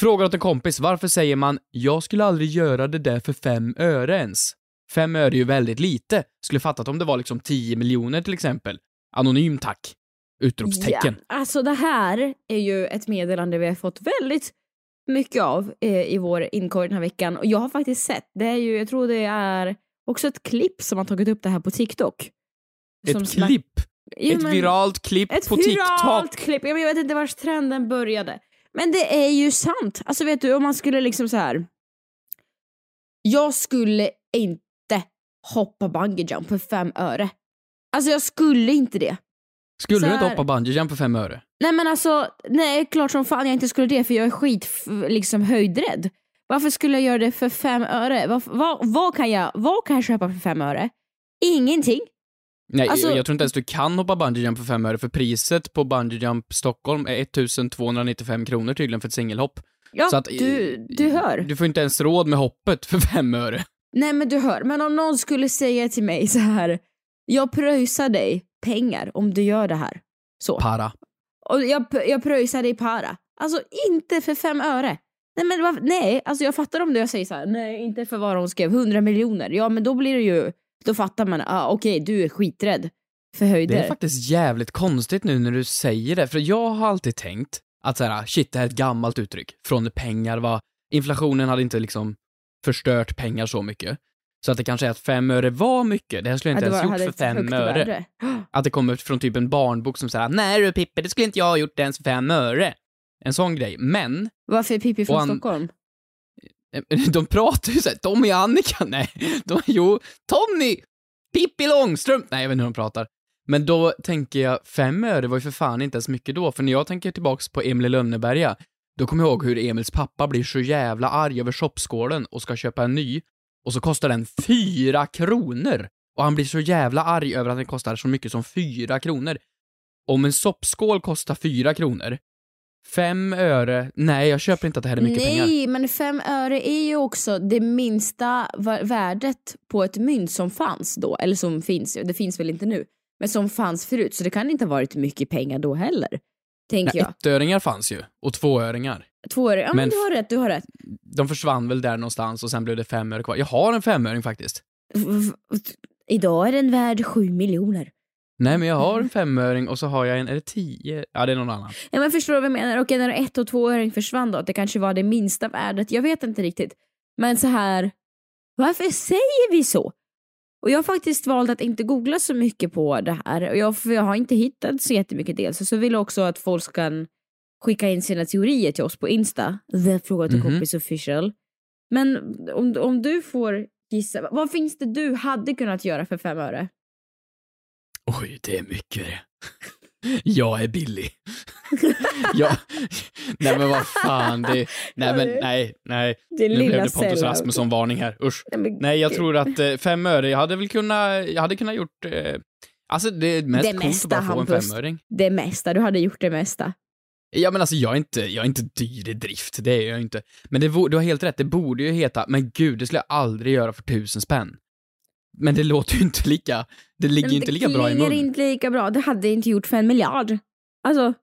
Frågar åt en kompis, varför säger man “jag skulle aldrig göra det där för fem öre ens”? Fem öre är ju väldigt lite. Skulle fattat om det var liksom 10 miljoner till exempel. Anonym tack. Utropstecken. Ja, alltså det här är ju ett meddelande vi har fått väldigt mycket av eh, i vår inkorg den här veckan. Och jag har faktiskt sett, det är ju, jag tror det är också ett klipp som har tagit upp det här på TikTok. Som Ett snack- klipp. Jo, ett men- viralt klipp Ett på viralt TikTok. klipp. Jag vet inte vars trenden började. Men det är ju sant. Alltså vet du, om man skulle liksom så här. Jag skulle inte hoppa bungee jump för fem öre. Alltså jag skulle inte det. Skulle så du inte här- hoppa bungee jump för fem öre? Nej men alltså, nej klart som fan jag inte skulle det för jag är skit liksom höjdrädd. Varför skulle jag göra det för fem öre? Vad, vad, vad, kan, jag, vad kan jag köpa för fem öre? Ingenting. Nej, Alltså- jag, tror inte ens du kan hoppa bungee jump för fem öre, för priset på bungee jump Stockholm är 1295 kronor tydligen för ett singelhopp. Ja, Så att, du, du hör. Du får inte ens råd med hoppet för fem öre. Nej men du hör, men om någon skulle säga till mig så här. Jag pröjsar dig pengar om du gör det här. Så. Para. Och jag, jag pröjsar dig para. Alltså inte för fem öre. Nej men nej, alltså jag fattar om jag säger så här. nej inte för vad hon skrev, 100 miljoner. Ja men då blir det ju, då fattar man, ah, okej du är skiträdd för höjder. Det är faktiskt jävligt konstigt nu när du säger det, för jag har alltid tänkt att så här, shit, det här är ett gammalt uttryck. Från pengar var, inflationen hade inte liksom förstört pengar så mycket. Så att det kanske är att fem öre var mycket, det här skulle jag inte det ens var- gjort för fem öre. värde. Att det kommer från typ en barnbok som säger nej du Pippi, det skulle inte jag ha gjort ens för fem öre. En sån grej. Men, Varför är Pippi från han- Stockholm? De pratar ju såhär, Tommy och Annika, nej, de, jo, Tommy! Pippi Långstrump! Nej, jag vet inte hur de pratar. Men då tänker jag, fem öre var ju för fan inte ens mycket då, för när jag tänker tillbaks på Emil i Lönneberga, då kommer jag ihåg hur Emils pappa blir så jävla arg över shoppskålen och ska köpa en ny, och så kostar den fyra kronor! Och han blir så jävla arg över att den kostar så mycket som fyra kronor. Om en soppskål kostar fyra kronor, fem öre, nej jag köper inte att det här är mycket Nej, pengar. men fem öre är ju också det minsta värdet på ett mynt som fanns då. Eller som finns, det finns väl inte nu. Men som fanns förut, så det kan inte ha varit mycket pengar då heller. Tänker Nej, jag. ettöringar fanns ju, och tvåöringar. Två öre, ja men, men du har rätt, du har rätt. De försvann väl där någonstans och sen blev det fem öre kvar. Jag har en femöring faktiskt. V- Idag är den värd sju miljoner. Nej, men jag har Mm. en femöring och så har jag en, är det tio? Ja, det är någon annan. Ja men förstår du vad jag menar? Okej när ett och tvåöring försvann då, att det kanske var det minsta värdet. Jag vet inte riktigt. Men så här, varför säger vi så? Och jag har faktiskt valt att inte googla så mycket på det här. Och jag, för jag har inte hittat så jättemycket dels. Så jag vill också att folk kan skicka in sina teorier till oss på Insta. The Fråga till Mhm. kompis official. Men om, om du får gissa, vad finns det du hade kunnat göra för fem öre? Oj, det är mycket det. Jag är billig. ja, nej men vad fan, det, nej men nej, nej. Din Nu blev det Pontus. Rasmusson-varning här, usch. Nej, Nej, jag tror att eh, fem öre, jag hade väl kunnat, jag hade kunnat gjort, eh, alltså det mest Det mesta, att bara få en Hampus. femöring. Det mesta, du hade gjort det mesta. Ja men alltså jag är inte, jag är inte dyr i drift, det är jag inte. Men det, du har helt rätt, det borde ju heta, men gud, det skulle jag aldrig göra för tusen spänn. Men det låter ju inte lika, det ligger ju inte lika bra i Det mun. klinger inte lika bra. Det hade inte gjort för en miljard. Alltså,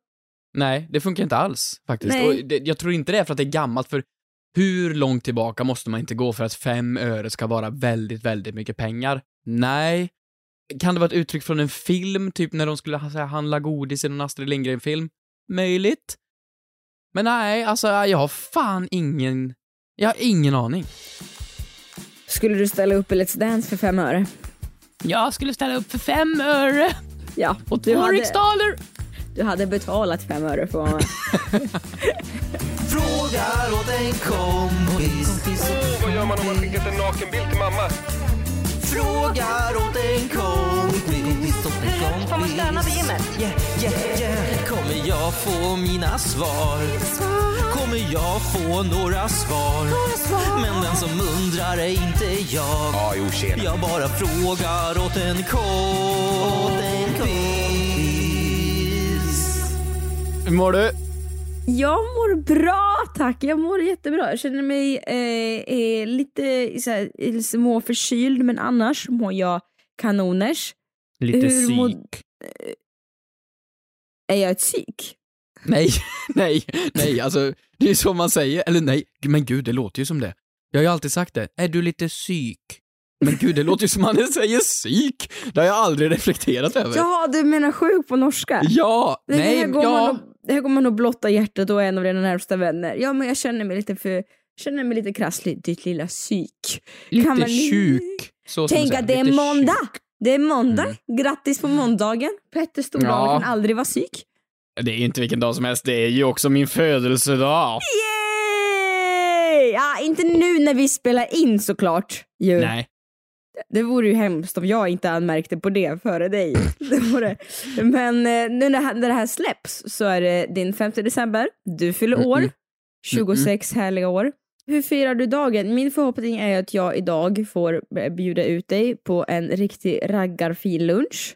Nej, det funkar inte alls faktiskt. Nej. Och det, jag tror inte det är för att det är gammalt, för hur långt tillbaka måste man inte gå för att fem öre ska vara väldigt, väldigt mycket pengar? Nej. Kan det vara ett uttryck från en film, typ när de skulle här, handla godis i någon Astrid Lindgren-film? Möjligt. Men nej, alltså jag har fan ingen, jag har ingen aning. Skulle du ställa upp i Let's Dance för fem öre? Jag skulle ställa upp för fem öre Ja, och du två hade, riksdaler. du hade betalat fem öre för att vara med. Frågar åt en kompis. Vad gör man om man skickat en nakenbild till mamma? Frågar åt en kompis. En kompis. Får man stöna på gymmet? Yeah, yeah, yeah. Kommer jag få mina svar? Kommer jag få några svar? Men den som undrar är inte jag. Ja, jo, tjena. Jag bara frågar åt en kompis. Hur mår du? Jag mår bra tack, jag mår jättebra. Jag känner mig eh, eh, lite så här, småförkyld men annars mår jag kanoners. Lite Hur psyk. Är jag ett psyk? Nej, nej, nej, alltså det är så man säger. Eller nej, men gud, det låter ju som det. Jag har ju alltid sagt det. Är du lite psyk? Men gud, det låter ju som man säger psyk. Det har jag aldrig reflekterat över. Jaha, du menar sjuk på norska? Ja, Det nej, här går ja. man och, här går man och blotta hjärtat och är en av dina närmsta vänner. Ja men jag känner mig lite för känner mig lite krasslig, ditt lilla psyk. Lite man- tjuk. Så Tänk att det är måndag! tjuk. Det är måndag, Mm. grattis på måndagen. Petter Stordal Ja. kan aldrig vara psyk. Det är inte vilken dag som helst, det är ju också min födelsedag. Yay! Ja, inte nu när vi spelar in såklart. Ju. Nej. Det vore ju hemskt om jag inte anmärkte på det före dig. Det vore. Men eh, nu när det här- släpps så är det din 5 december, du fyller år, Mm-mm. 26 härliga år. Hur firar du dagen? Min förhoppning är att jag idag får b- bjuda ut dig på en riktig raggarfin lunch.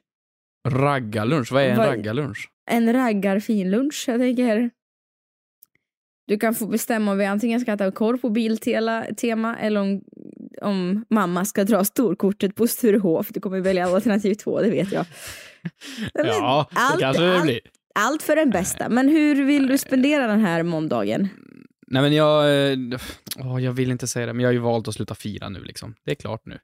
Raggarlunch, vad är en Vad- raggarlunch? En raggarfin lunch, jag tänker. Du kan få bestämma om vi antingen ska äta korv på Biltema eller om, om mamma ska dra storkortet på Sturehof. Du kommer välja alternativ två, det vet jag. Men Ja, det allt- kanske det allt- blir. Allt för den bästa. Men hur vill du spendera den här måndagen? Nej men jag, eh, åh, jag vill inte säga det, men jag har ju valt att sluta fira nu liksom. Det är klart nu.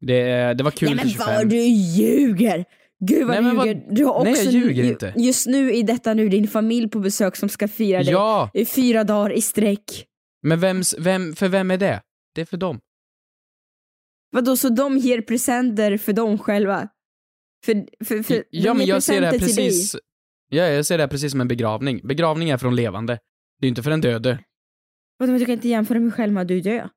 Det, det var kul Nej men till 25. vad du ljuger! Gud vad Nej, du men vad- ljuger. Du har Nej, också jag ljuger ju- inte. just nu i detta nu din familj på besök som ska fira dig Ja, i fyra dagar i sträck. men vems, vem, för vem är det? Det är för dem. Vadå, så de ger presenter för dem själva? För, för, för, de ja, men jag ser det här precis... Ja, jag ser det här precis som en begravning. Begravning är för de levande. Det är inte för den döde. Vadå, men du kan inte jämföra mig själv med att du död.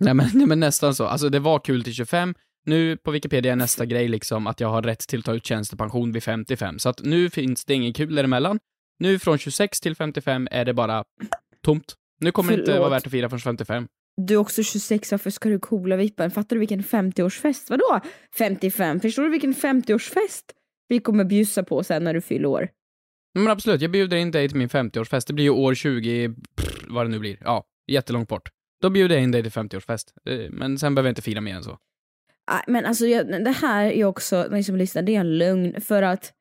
Nej men, nej, men nästan så. Alltså det var kul till 25. Nu på Wikipedia är nästa grej liksom att jag har rätt till att ta ut tjänstepension vid 55. Så att nu finns det ingen kul däremellan. Nu från 26 till 55 är det bara tomt. Nu kommer det inte Förlåt. vara värt att fira från 55. Du är också 26, varför ska du coola vippan? Fattar du vilken 50-årsfest? Vadå 55? Förstår du vilken 50-årsfest vi kommer bjussa på sen när du fyller år? Men absolut, jag bjuder in dig till min 50-årsfest. Det blir ju år 20, pff, vad det nu blir. Ja, jättelångt bort. Då bjuder jag in dig till 50-årsfest. Eh, men sen behöver jag inte fira mer än så. Nej, Men alltså jag, det här är också, ni som lyssnar, det är en lögn för att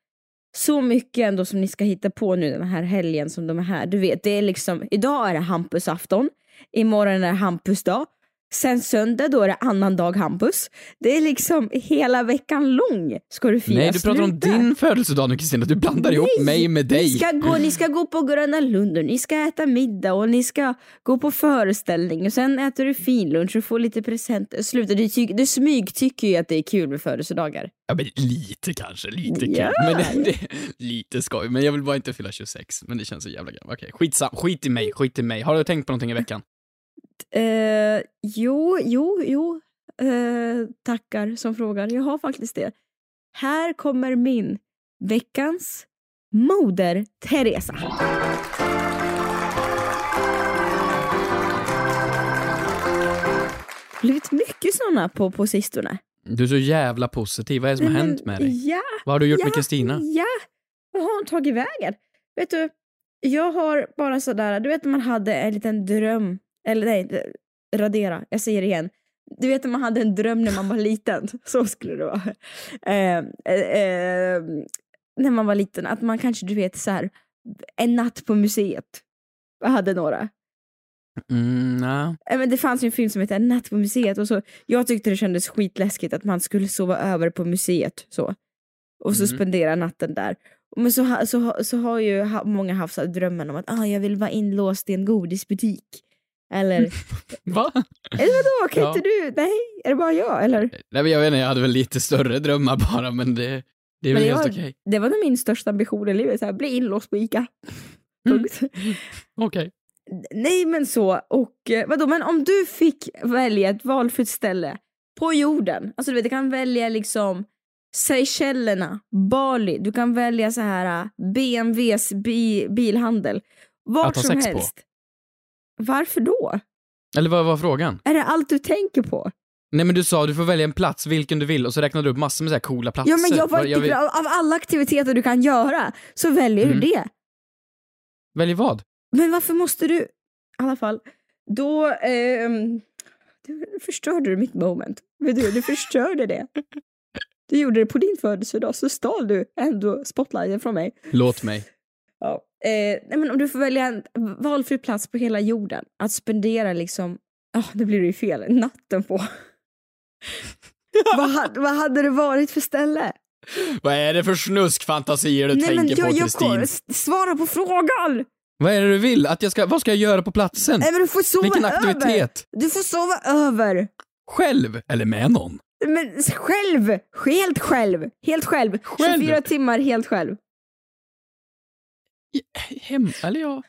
så mycket ändå som ni ska hitta på nu den här helgen som de är här. Du vet, det är liksom, idag är det Hampusafton, imorgon är det Hampusdag, sen söndag då är det annan dag Hampus. Det är liksom hela veckan lång ska du fira. Nej, du pratar om Sluta. din födelsedag nu Kristina. Du blandar ihop Nej, mig med dig. Ni ska, gå, ni ska gå på Gröna Lund och ni ska äta middag och ni ska gå på föreställning och sen äter du finlunch och får lite presenter. Sluta, du, ty, du smygtycker ju att det är kul med födelsedagar. Ja, men lite kanske. Lite Ja. kul. Men det, lite skoj. Men jag vill bara inte fylla 26. Men det känns så jävla gött. Okej, skitsam. Skit i mig. Skit i mig. Har du tänkt på någonting i veckan? Eh, jo, jo, jo. Eh, tackar som frågar. Jag har faktiskt det. Här kommer min veckans Moder Teresa. blivit mycket såna på, på sistone. Du är så jävla positiv. Vad är det som har hänt med dig? Ja, Vad har du gjort ja, med Kristina? Ja, vad har hon tagit vägen? Vet du, jag har bara sådär, du vet när man hade en liten dröm, eller nej, radera, jag säger det igen. Du vet när man hade en dröm när man var liten, så skulle det vara. Eh, eh, eh, när man var liten, att man kanske, du vet så här, en natt på museet. Jag hade några. Mm, nej. Eh, Men det fanns ju en film som hette En natt på museet och så, jag tyckte det kändes skitläskigt att man skulle sova över på museet så. Och så Mm. spendera natten där. Men så, så, så har ju många haft så drömmen om att ah, jag vill vara inlåst i en godisbutik. Eller, Va? eller vadå, kan Ja. inte du? Nej, är det bara jag? Eller? Nej, men jag vet inte, jag hade väl lite större drömmar bara, men det, det är väl Men helt jag- okej. Det var nog min största ambition i livet, så här, bli inlåst på ICA. Mm. Okej. Nej men så, och eh, vadå, men om du fick välja ett valfritt ställe på jorden, alltså du vet, du kan välja liksom Seychellerna, Bali, du kan välja så här äh, BMWs bi bilhandel. Vart som sex på. Varför då? Eller vad var frågan? Är det allt du tänker på? Nej men du sa du får välja en plats, vilken du vill, och så räknade du upp massor med så här coola platser. Ja men jag var inte, vill- av alla aktiviteter du kan göra så väljer Mm. du det. Välj vad? Men varför måste du... I alla fall, då... ehm, du förstörde du mitt moment. Vet du, du förstörde det. Du gjorde det på din födelsedag, så stal du ändå spotlighten från mig. Låt mig. Ja. Eh, nej, men om du får välja en valfri plats på hela jorden att spendera liksom, ja det blir ju fel, natten på. vad, hade, vad hade det varit för ställe? Vad är det för snuskfantasier du nej men tänker jag, på Kristin? svara på frågan! Vad är det du vill? Att jag ska, vad ska jag göra på platsen? Nej men du får sova Vilken över! aktivitet? Du får sova över! Själv? Eller med någon? Men själv! Helt själv! Helt själv! Själv? 24 timmar helt själv. Hem, eller ja.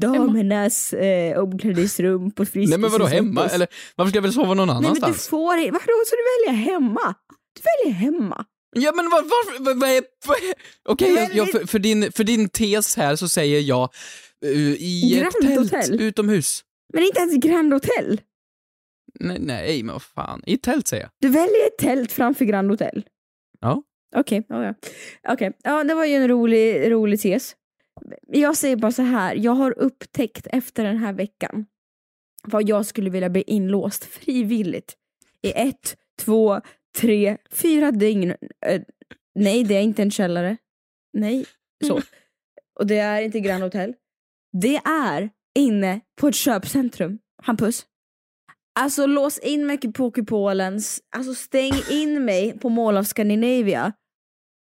Damernas eh, omklädningsrum på Friskis Nej men vadå hemma? Eller varför ska jag väl sova någon Nej men du annanstans? får inte, vadå ska du välja hemma? Du väljer hemma. Ja men var, varför, vad, är... Okej, jag, jag, för, för, din, för din tes här så säger jag uh, i ett Grand tält Hotel. utomhus. Men inte ens Grand Hotel. Nej, nej, men vad fan. I ett tält säger jag. Du väljer ett tält framför Grand Hotel. Ja. Okej, ja, ja. Okej, ja det var ju en rolig, rolig tes. Jag säger bara så här, jag har upptäckt efter den här veckan vad jag skulle vilja bli inlåst frivilligt i ett, två, tre, fyra dygn. Eh, nej, det är inte en källare. Nej, så. Och det är inte Grand Hotel. Det är inne på ett köpcentrum. Hampus. Alltså lås in mig på Kupolens, alltså stäng in mig på Mall of Scandinavia.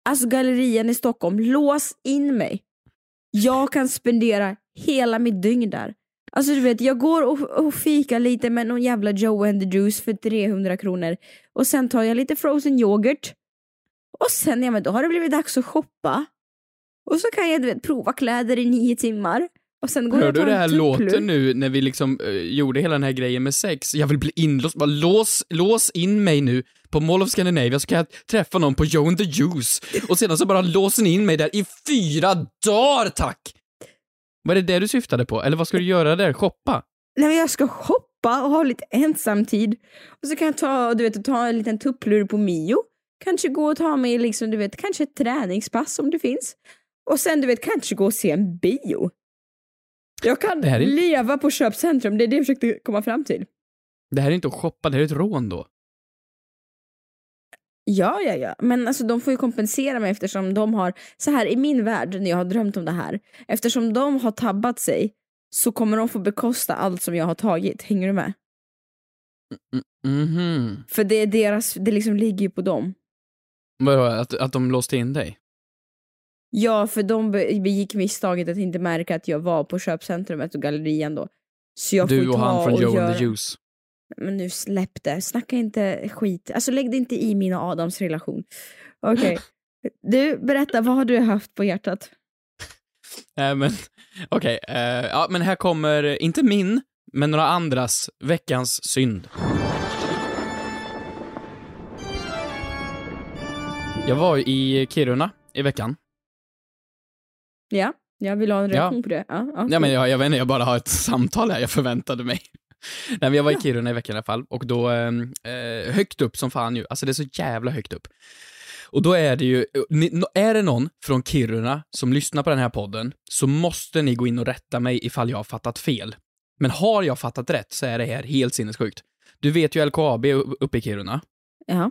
Alltså gallerian i Stockholm, lås in mig. Jag kan spendera hela mitt dygn där. Alltså du vet, jag går och, och fikar lite med någon jävla Joe and the Juice för 300 kronor. Och sen tar jag lite frozen yoghurt. Och sen, ja men då har det blivit dags att shoppa. Och så kan jag du vet, prova kläder i nio timmar. Och sen går Hör du det här tupplur. låten nu när vi liksom eh, gjorde hela den här grejen med sex? Jag vill bli inlåst. Bara lås, lås in mig nu på Mall of Scandinavia så kan jag träffa någon på Joe and the Juice. Och sedan så bara låser ni in mig där i fyra dagar, tack! Var det det du syftade på? Eller vad ska du göra där? Shoppa? Nej men jag ska shoppa och ha lite ensamtid. Och så kan jag ta, du vet, ta en liten tupplur på Mio. Kanske gå och ta mig liksom, du vet, kanske ett träningspass om det finns. Och sen du vet, kanske gå och se en bio. Jag kan är- leva på köpcentrum, det är det jag försökte komma fram till. Det här är inte att shoppa, det här är ett rån då. Ja, ja, ja. Men alltså de får ju kompensera mig eftersom de har, så här i min värld när jag har drömt om det här, eftersom de har tabbat sig så kommer de få bekosta allt som jag har tagit. Hänger du med? Mhm. För det är deras, det liksom ligger ju på dem. Vadå, att, att de låste in dig? Ja, för de be- begick misstaget att inte märka att jag var på köpcentrumet och gallerian då. Så jag Du och ta han från och Joe göra... and the Juice. Men nu släpp det, snacka inte skit. Alltså lägg det inte i min och Adams relation. Okej. Du, berätta, vad har du haft på hjärtat? Nej men, okej. eh, ja, men här kommer, eh, inte min, men några andras veckans synd. Jag var i Kiruna i veckan. Ja, jag vill ha en Ja. reaktion på det. Ja, ja, Ja, men jag, jag vet inte, jag bara har ett samtal här, jag förväntade mig. Nej, men jag var i Kiruna i veckan i alla fall, och då, eh, eh, högt upp som fan ju, alltså det är så jävla högt upp. Och då är det ju, nå- är det någon från Kiruna som lyssnar på den här podden, så måste ni gå in och rätta mig ifall jag har fattat fel. Men har jag fattat rätt så är det här helt sinnessjukt. Du vet ju LKAB uppe i Kiruna. ja.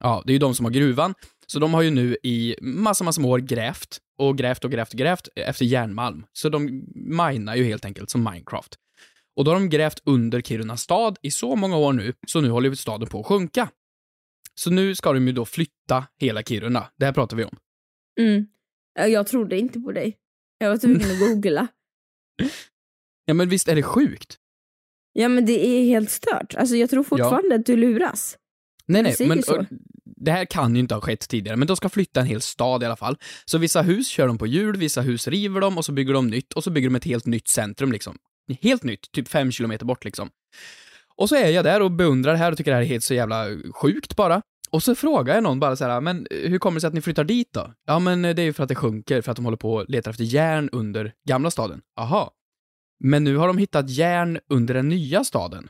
Ja, det är ju de som har gruvan. Så de har ju nu i massa, massa år grävt och grävt och grävt och grävt efter järnmalm. Så de minar ju helt enkelt som Minecraft. Och då har de grävt under Kiruna stad i så många år nu, så nu håller staden på att sjunka. Så nu ska de ju då flytta hela Kiruna. Det här pratar vi om. Mm. Ja, Jag trodde inte på dig. Jag var tvungen att googla. Ja, men visst är det sjukt? Ja men det är helt stört. Alltså jag tror fortfarande att du luras. Nej, nej, men det här kan ju inte ha skett tidigare, men de ska flytta en hel stad i alla fall. Så vissa hus kör de på hjul, vissa hus river de och så bygger de nytt och så bygger de ett helt nytt centrum liksom. Helt nytt, typ fem kilometer bort liksom. Och så är jag där och beundrar det här och tycker det här är helt så jävla sjukt bara. Och så frågar jag någon bara så här, men hur kommer det sig att ni flyttar dit då? Ja, men det är ju för att det sjunker, för att de håller på och letar efter järn under gamla staden. Aha. Men nu har de hittat järn under den nya staden.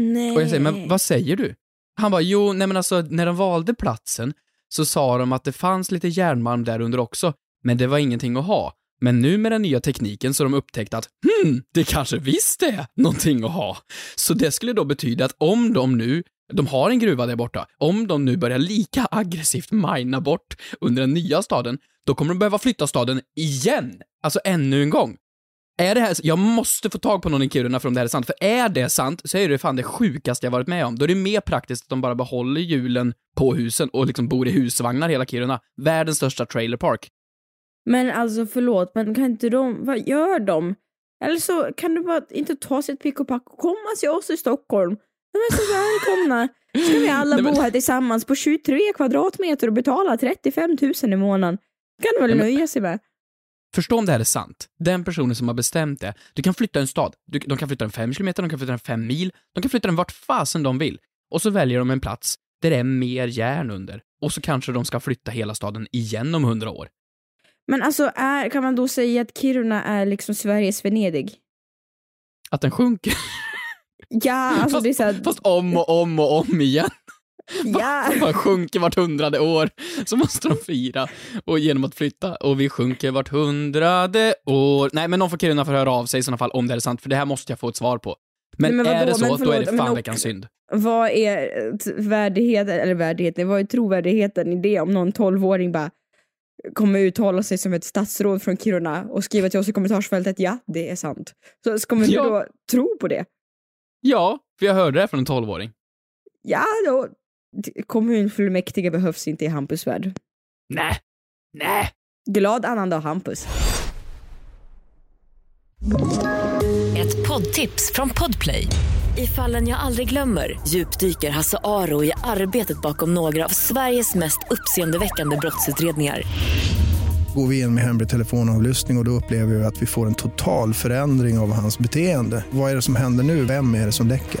Nej. Och jag säger, men vad säger du? Han bara, jo, nej men alltså, när de valde platsen så sa de att det fanns lite järnmalm där under också, men det var ingenting att ha. Men nu med den nya tekniken så har de upptäckt att, hmm, det kanske visst är någonting att ha. Så det skulle då betyda att om de nu, de har en gruva där borta, om de nu börjar lika aggressivt mina bort under den nya staden, då kommer de behöva flytta staden igen. Alltså ännu en gång. Är det här, jag måste få tag på någon i Kiruna för om det här är sant, för är det sant så är det fan det sjukaste jag varit med om. Då är det mer praktiskt att de bara behåller hjulen på husen och liksom bor i husvagnar hela Kiruna. Världens största trailerpark. Men alltså förlåt, men kan inte de, vad gör de? Eller så kan du bara inte ta sitt pick och pack och komma till oss i Stockholm. De är så välkomna. Ska vi alla Nej, men- bo här tillsammans på 23 kvadratmeter och betala 35 000 i månaden? kan du väl Nej, men- nöja sig med? Förstå om det här är sant. Den personen som har bestämt det, du kan flytta en stad. Du, de kan flytta den fem kilometer, de kan flytta den fem mil, de kan flytta den vart fasen de vill. Och så väljer de en plats där det är mer järn under. Och så kanske de ska flytta hela staden igen om hundra år. Men alltså, är, kan man då säga att Kiruna är liksom Sveriges Venedig? Att den sjunker. Ja, alltså fast, det är såhär... fast om och om och om igen. Ja. Man sjunker vart hundrade år, så måste de fira och genom att flytta. Och vi sjunker vart hundrade år. Nej, men någon får Kiruna får höra av sig i sådana fall om det är sant, för det här måste jag få ett svar på. Men, Nej, men är det så, Men då är förlåt, det fan veckans synd. Vad är eh, värdigheten, eller värdigheten, vad är trovärdigheten i det om någon 12-åring bara kommer uttala sig som ett statsråd från Kiruna och skriva till oss i kommentarsfältet ja, det är sant. Så ska man Ja. då tro på det? Ja, för jag hörde det från en tolvåring. Ja, då. Kommunfullmäktige behövs inte i Hampus värld. Nej, nej. Glad annandag Hampus. Ett poddtips från Podplay. I fallen jag aldrig glömmer djupdyker Hasse Aro i arbetet bakom några av Sveriges mest uppseendeväckande brottsutredningar. Går vi in med hemlig telefonavlyssning och, och då upplever vi att vi får en total förändring av hans beteende. Vad är det som händer nu? Vem är det som läcker?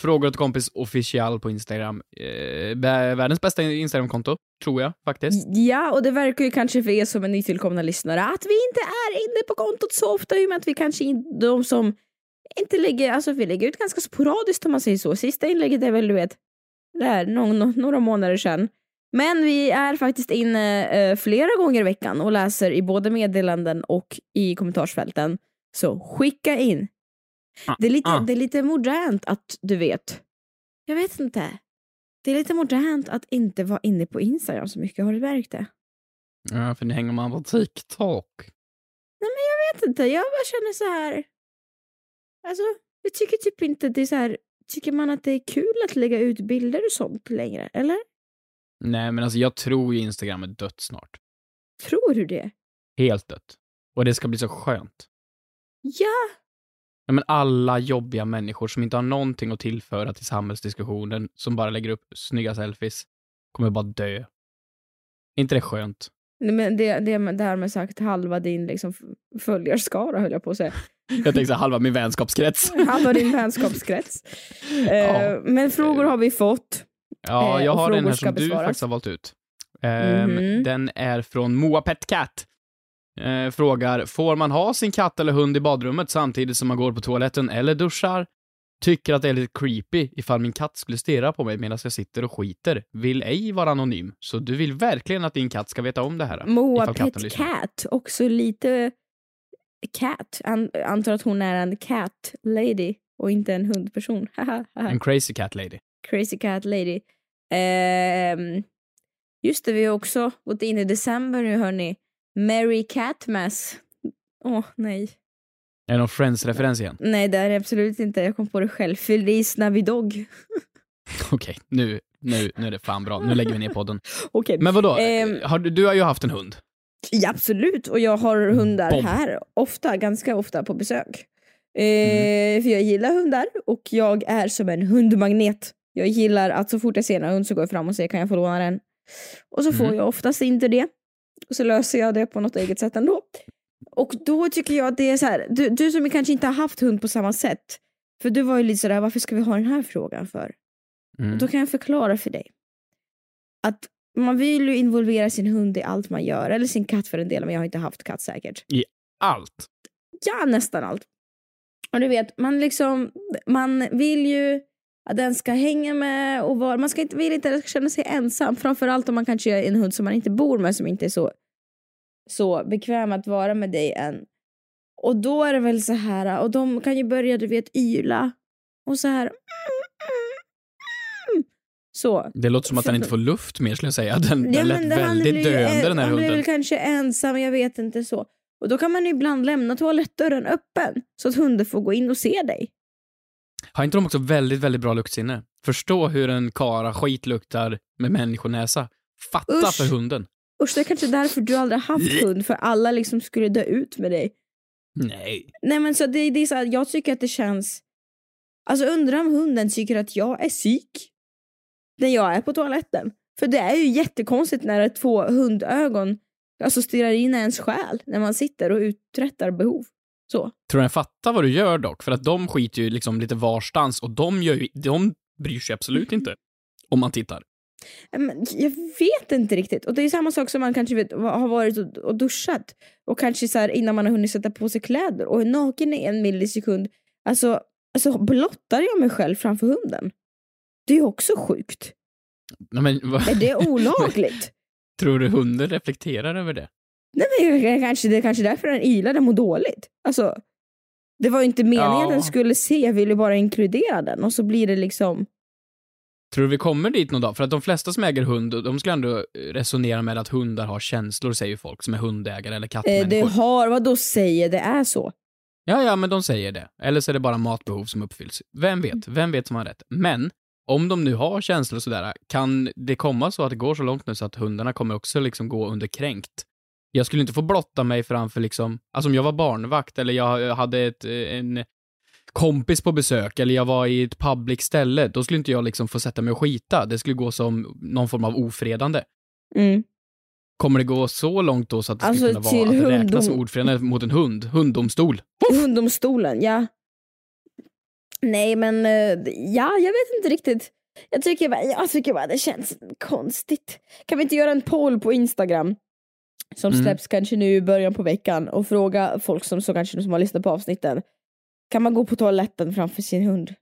Frågor åt kompis official på Instagram. Eh, världens bästa Instagramkonto, tror jag faktiskt. Ja, och det verkar ju kanske för er som är nytillkomna lyssnare att vi inte är inne på kontot så ofta i och med att vi kanske inte, de som inte lägger, alltså vi lägger ut ganska sporadiskt om man säger så. Sista inlägget är väl du vet, där, någon, no, några månader sedan. Men vi är faktiskt inne eh, flera gånger i veckan och läser i både meddelanden och i kommentarsfälten. Så skicka in. Det är, lite, ah. det är lite modernt att du vet. Jag vet inte. Det är lite modernt att inte vara inne på Instagram så mycket. Har du märkt det? Ja, för ni hänger man på TikTok. Jag vet inte. Jag bara känner så här. Alltså, jag tycker typ inte det är så här. Tycker man att det är kul att lägga ut bilder och sånt längre? Eller? Nej, men alltså jag tror ju Instagram är dött snart. Tror du det? Helt dött. Och det ska bli så skönt. Ja, Ja, men alla jobbiga människor som inte har någonting att tillföra till samhällsdiskussionen, som bara lägger upp snygga selfies, kommer bara dö. Inte det skönt? Nej, men det, det, det här med sagt halva din liksom följarskara höll jag på att säga. Jag tänkte så halva min vänskapskrets. Halva din vänskapskrets. Eh, Ja. Men frågor har vi fått. Ja, Eh, jag och har en här som du besvaras. faktiskt har valt ut. Ehm, Mhm. Den är från Moa Pet Cat. Eh, frågar, får man ha sin katt eller hund i badrummet samtidigt som man går på toaletten eller duschar? Tycker att det är lite creepy ifall min katt skulle stirra på mig medan jag sitter och skiter. Vill ej vara anonym. Så du vill verkligen att din katt ska veta om det här? Moa Pet lyssnar. Cat, också lite cat. An, antar att hon är en cat lady och inte en hundperson. En crazy cat lady. Crazy cat lady. Ehm, just det, vi har också gått in i december nu hörni. Merry Catmas. Åh nej. Är det någon Friends-referens igen? Nej det är det absolut inte. Jag kom på det själv. Feliz Navidog. Okej, nu, nu, nu är det fan bra. Nu lägger vi ner podden. Okej. Men vadå? Ehm. har du, du har ju haft en hund. Ja, absolut, och jag har hundar Bomb. här ofta, ganska ofta på besök. Eh, Mm. För jag gillar hundar och jag är som en hundmagnet. Jag gillar att så fort jag ser en hund så går jag fram och säger kan jag få låna den? Och så får Mm. jag oftast inte det. Och så löser jag det på något eget sätt ändå. Och då tycker jag att det är så här, du, du som kanske inte har haft hund på samma sätt. För du var ju lite sådär, varför ska vi ha den här frågan för? Mm. Och då kan jag förklara för dig. Att man vill ju involvera sin hund i allt man gör, eller sin katt för en del, men jag har inte haft katt säkert. Allt. Ja, nästan allt. Och du vet, man liksom, man vill ju den ska hänga med och vara, man ska inte, vill inte den ska känna sig ensam. Framförallt om man kanske är en hund som man inte bor med, som inte är så, så bekväm att vara med dig än. Och då är det väl så här, och de kan ju börja du vet yla och så här. Så. Det låter som att den inte får luft mer skulle jag säga. Den, den lät han väldigt blir döende den här Han blir hunden. väl kanske ensam, jag vet inte så. Och då kan man ju ibland lämna toalettdörren öppen så att hunden får gå in och se dig. Har inte de också väldigt, väldigt bra luktsinne? Förstå hur en kara skit luktar med människonäsa. Fatta Usch. för hunden. Usch, det är kanske därför du aldrig haft hund, för alla liksom skulle dö ut med dig. Nej. Nej men så det, det är så här, jag tycker att det känns... Alltså undrar om hunden tycker att jag är psyk när jag är på toaletten. För det är ju jättekonstigt när två hundögon alltså stirrar in ens själ när man sitter och uträttar behov. Så. Tror du den fattar vad du gör dock? För att de skiter ju liksom lite varstans och de gör ju, de bryr sig absolut inte. Om man tittar. Jag vet inte riktigt. Och det är samma sak som man kanske vet, har varit och, duschat och kanske så innan man har hunnit sätta på sig kläder och är naken i en millisekund. Alltså, alltså blottar jag mig själv framför hunden? Det är ju också sjukt. Nej, men, Är det olagligt? tror du hunden reflekterar över det? Nej men kanske, det är kanske därför den ilade och mår dåligt. Alltså, det var ju inte meningen Ja. att den skulle se, jag ville bara inkludera den och så blir det liksom... Tror du vi kommer dit någon dag? För att de flesta som äger hund, de skulle ändå resonera med att hundar har känslor, säger folk som är hundägare eller Eh, kattmänniskor. det har, vad då säger det är så? Ja, ja, men de säger det. Eller så är det bara matbehov som uppfylls. Vem vet? Vem vet som har rätt? Men, om de nu har känslor och sådär, kan det komma så att det går så långt nu så att hundarna kommer också liksom gå under kränkt? Jag skulle inte få blotta mig framför liksom, alltså om jag var barnvakt eller jag hade ett, eh, en kompis på besök eller jag var i ett public ställe, då skulle inte jag liksom få sätta mig och skita. Det skulle gå som någon form av ofredande. Mm. Kommer det gå så långt då så att det Alltså, skulle kunna vara att det räknas som ofredande mot en hund? Hunddomstol? Hunddomstolen, ja. Nej men, eh, ja jag vet inte riktigt. Jag tycker bara, jag tycker bara det känns konstigt. Kan vi inte göra en poll på Instagram? Som Mm. släpps kanske nu i början på veckan och fråga folk som så kanske som har lyssnat på avsnitten. Kan man gå på toaletten framför sin hund?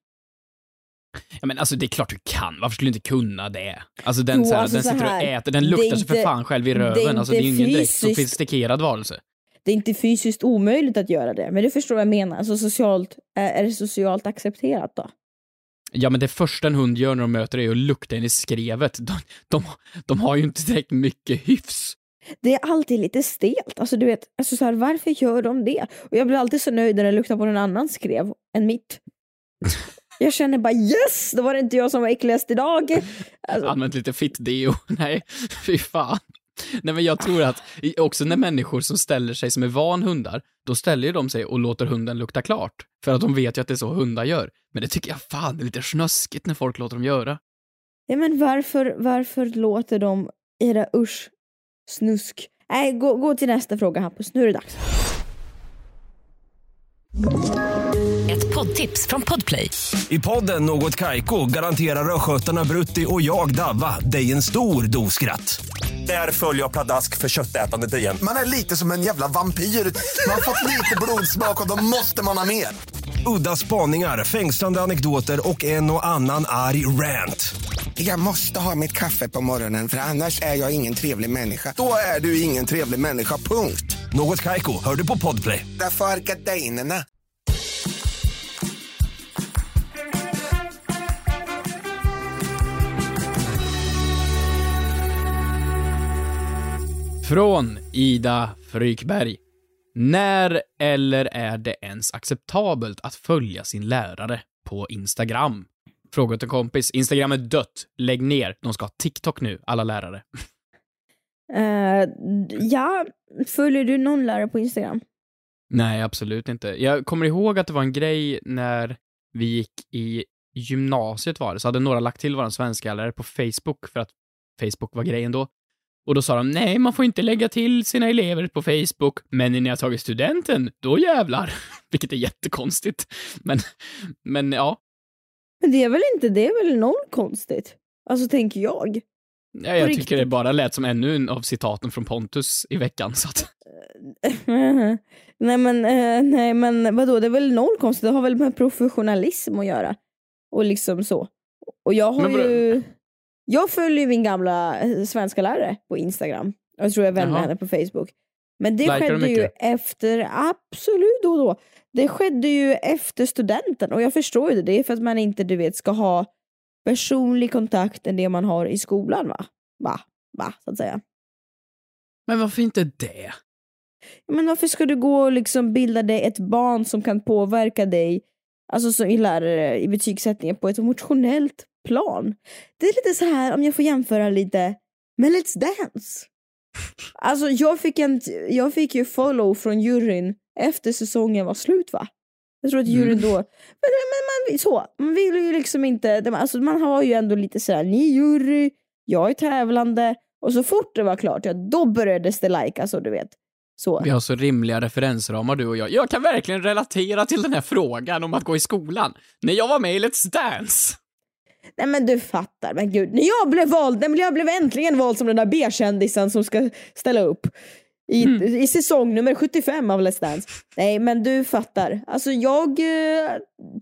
Ja men alltså det är klart du kan, varför skulle du inte kunna det? Alltså den, Jo, så här, alltså den så sitter och här, äter, den luktar sig för inte- fan själv i det är röven. alltså det är ju inte ingen direkt sofistikerad varelse. Det är inte fysiskt omöjligt att göra det, men du förstår vad jag menar. Alltså socialt, är är det socialt accepterat då? Ja men det första en hund gör när de möter dig är att lukta in i skrevet. De, de, de har ju inte direkt mycket hyfs. Det är alltid lite stelt. Alltså du vet, alltså så här, varför gör de det? Och jag blir alltid så nöjd när det luktar på någon annans skrev än mitt. Jag känner bara yes, då var det inte jag som var äckligast idag. Alltså, Använt lite fitt-deo. Nej, fy fan. Nej men jag tror att, också när människor som ställer sig som är van hundar, då ställer de sig och låter hunden lukta klart. För att de vet ju att det är så hundar gör. Men det tycker jag fan är lite snuskigt när folk låter dem göra. ja, men varför, varför låter de era usch snusk? Nej, gå, gå till nästa fråga Hampus, nu är det dags. Ett poddtips från Podplay. I podden Något Kaiko garanterar östgötarna Brutti och jag, Davva, dig en stor dos skratt. Där följer jag pladask för köttätandet igen. Man är lite som en jävla vampyr. Man har fått lite blodsmak och då måste man ha mer. Udda spaningar, fängslande anekdoter och en och annan arg rant. Jag måste ha mitt kaffe på morgonen för annars är jag ingen trevlig människa. Då är du ingen trevlig människa, punkt. Något Kaiko, hör du på Podplay. Därför är gardinerna. Från Ida Frykberg. När eller är det ens acceptabelt att följa sin lärare på Instagram? Fråga till kompis. Instagram är dött. Lägg ner. De ska ha TikTok nu, alla lärare. Eh, ja, följer du någon lärare på Instagram? Nej, absolut inte. Jag kommer ihåg att det var en grej när vi gick i gymnasiet var det, så hade några lagt till våran svensklärare på Facebook för att Facebook var grejen då. Och då sa de, nej, man får inte lägga till sina elever på Facebook, men när ni har tagit studenten, då jävlar. Vilket är jättekonstigt. Men, men ja. Men det är väl inte, det är väl noll konstigt? Alltså tänker jag. ja jag tycker det bara lät som ännu en av citaten från Pontus i veckan, så att... nej men, eh, nej men vadå, det är väl noll konstigt, det har väl med professionalism att göra. Och liksom så. Och jag har Men ju, jag följer ju min gamla eh, svenska lärare på Instagram. Jag tror jag är vän med Jaha. henne på Facebook. Men det Likar skedde ju efter, absolut då och då. Det skedde ju efter studenten och jag förstår ju det. Det är för att man inte, du vet, ska ha personlig kontakt än det man har i skolan va? Va? Va? Så att säga. Men varför inte det? Men varför ska du gå och liksom bilda dig ett barn som kan påverka dig, alltså som i lärare i betygssättningen på ett emotionellt plan? Det är lite så här, om jag får jämföra lite, med Let's Dance. Alltså jag fick, en, jag fick ju follow från juryn efter säsongen var slut va? Jag tror att juryn då, men, men man, så, man vill ju liksom inte, alltså man har ju ändå lite sådär, ni är jury, jag är tävlande, och så fort det var klart, ja då började det like, alltså du vet. Så. Vi har så rimliga referensramar du och jag. Jag kan verkligen relatera till den här frågan om att gå i skolan. När jag var med i Let's Dance. Nej men du fattar, men gud. När jag blev vald, nej, men jag blev äntligen vald som den där B-kändisen som ska ställa upp. I, I säsong nummer 75 av Let's Dance. Nej men du fattar. Alltså jag eh,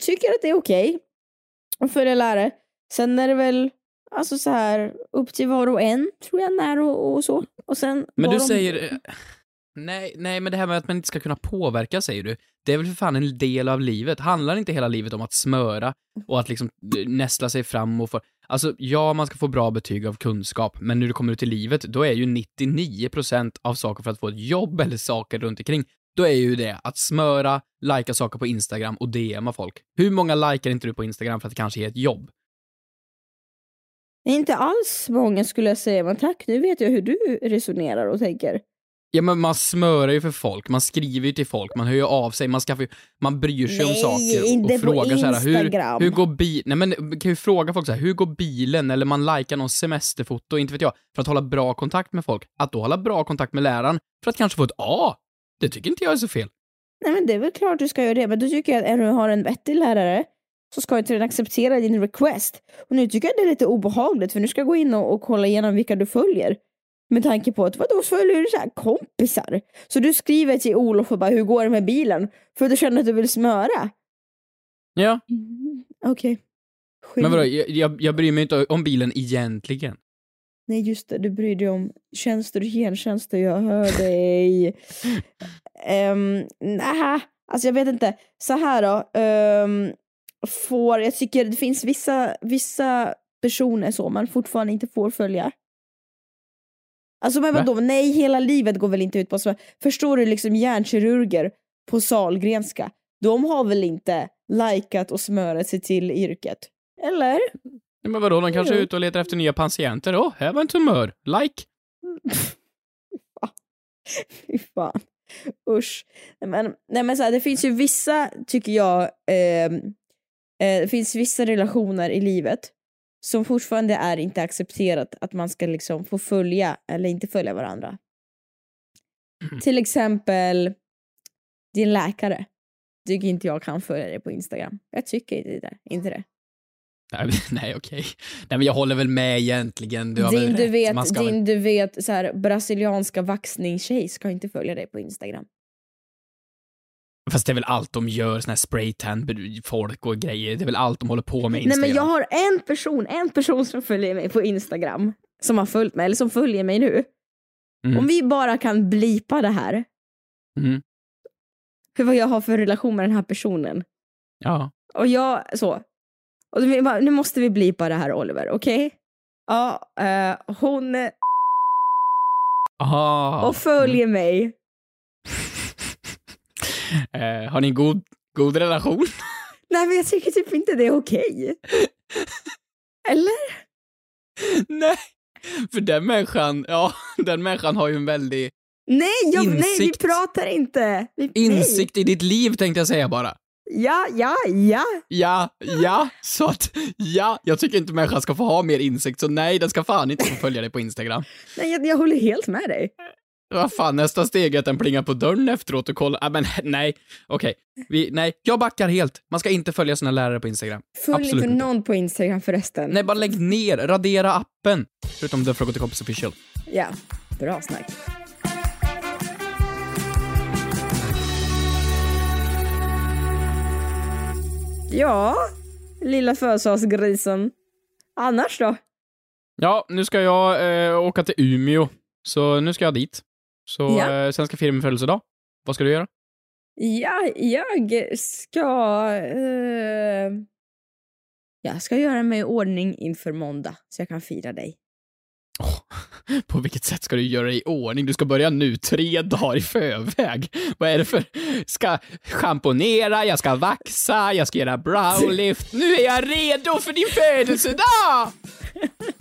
tycker att det är okej att följa lärare. Sen är det väl alltså så här upp till var och en tror jag när och, och så. Och sen Men du de- säger... Nej, nej, men det här med att man inte ska kunna påverka, säger du. Det är väl för fan en del av livet? Handlar inte hela livet om att smöra och att liksom eh, nästla sig fram och få... Alltså, ja, man ska få bra betyg av kunskap, men när du kommer ut i livet, då är ju 99% av saker för att få ett jobb eller saker runt omkring, då är ju det att smöra, lajka saker på Instagram och DMa folk. Hur många likar inte du på Instagram för att det kanske är ett jobb? Inte alls många skulle jag säga, men tack nu vet jag hur du resonerar och tänker. Ja men man smörar ju för folk, man skriver ju till folk, man hör ju av sig, man skaffar ju, man bryr sig om Nej, saker och, inte och på frågar så här, hur, hur går bil, nej men man kan ju fråga folk så här, hur går bilen? Eller man likar någon semesterfoto, inte vet jag, för att hålla bra kontakt med folk. Att då hålla bra kontakt med läraren, för att kanske få ett A, det tycker inte jag är så fel. Nej men det är väl klart du ska göra det, men då tycker jag att när du har en vettig lärare så ska inte den acceptera din request. Och nu tycker jag det är lite obehagligt för nu ska jag gå in och, och kolla igenom vilka du följer. Med tanke på att vadå följer du så här kompisar? Så du skriver till Olof och bara hur går det med bilen? För att du känner att du vill smöra? Ja, Okej. men vadå, jag, jag, jag bryr mig inte om bilen egentligen. Nej just det, du bryr dig om tjänster och gentjänster, jag hör dig. um, nej, alltså jag vet inte. Så här då. ehm, får, jag tycker det finns vissa, vissa personer så man fortfarande inte får följa. Alltså men Va? vadå, nej hela livet går väl inte ut på så. Förstår du liksom hjärnkirurger på Sahlgrenska, de har väl inte likat och smörat sig till yrket? Eller? Ja, men vadå, de kanske är ute och letar efter nya patienter. Åh, här var en tumör. Like. Fy fan. Usch. Nej, Men, nej, men så här, det finns ju vissa, tycker jag, ehm, eh, det finns vissa relationer i livet som fortfarande är inte accepterat att man ska liksom få följa eller inte följa varandra. Till exempel din läkare. Tycker inte jag kan följa dig på Instagram. Jag tycker inte det. Inte det. Nej, nej okej. Nej, men jag håller väl med egentligen. Du har din, väl du rätt. vet, din väl... du vet så här, brasilianska vaxningstjej ska inte följa dig på Instagram. Fast det är väl allt de gör, såna här spraytan, folk och grejer. Det är väl allt de håller på med Nej Instagram. men jag har en person, en person som följer mig på Instagram, som har följt mig, eller som följer mig nu. Mm. Om vi bara kan blipa det här, Mm. för vad jag har för relation med den här personen. Ja. Och jag, så. Och vi bara, nu måste vi blipa det här Oliver, okej? Ja, eh, hon Aha. och följer mig. Eh, har ni en god, god relation? Nej men jag tycker typ inte det är okej. Eller? Nej. För den människan, ja, den människan har ju en väldig Nej, jag, nej, vi Insikt. pratar inte. Vi, insikt i ditt liv tänkte jag säga bara. Nej. Ja, ja, ja. Ja, ja, så att ja, jag tycker inte människan ska få ha mer insikt, så nej, den ska fan inte få följa dig på Instagram. Nej, jag, jag håller helt med dig. Vad fan, nästa steg är att den plingar på dörren efteråt och kollar, ah, men nej, okej, vi, nej, jag backar helt. Man ska inte följa sina lärare på Instagram. Följ Absolut inte någon på Instagram förresten. Nej, bara lägg ner, radera appen. Förutom The Fråga till kompis official. Ja, bra snack. Ja, lilla födelsedagsgrisen. Annars då? Ja, nu ska jag eh, åka till Umeå, så nu ska jag dit. Så Ja. eh, sen ska min födelsedag. Vad ska du göra? Ja, jag ska... Eh, jag ska göra mig i ordning inför måndag så jag kan fira dig. På vilket sätt ska du göra dig i ordning? Du ska börja nu, tre dagar i förväg. Vad är det för... Ska schamponera, jag ska vaxa, jag ska göra browlift. Nu är jag redo för din födelsedag!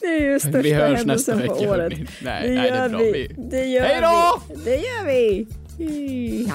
Det är ju största Vi hörs nästa händelsen på vecka, året. hörni. Nej, det nej, det är gör bra. vi. Vi- Det gör Hej då! vi. Det gör vi. Ja.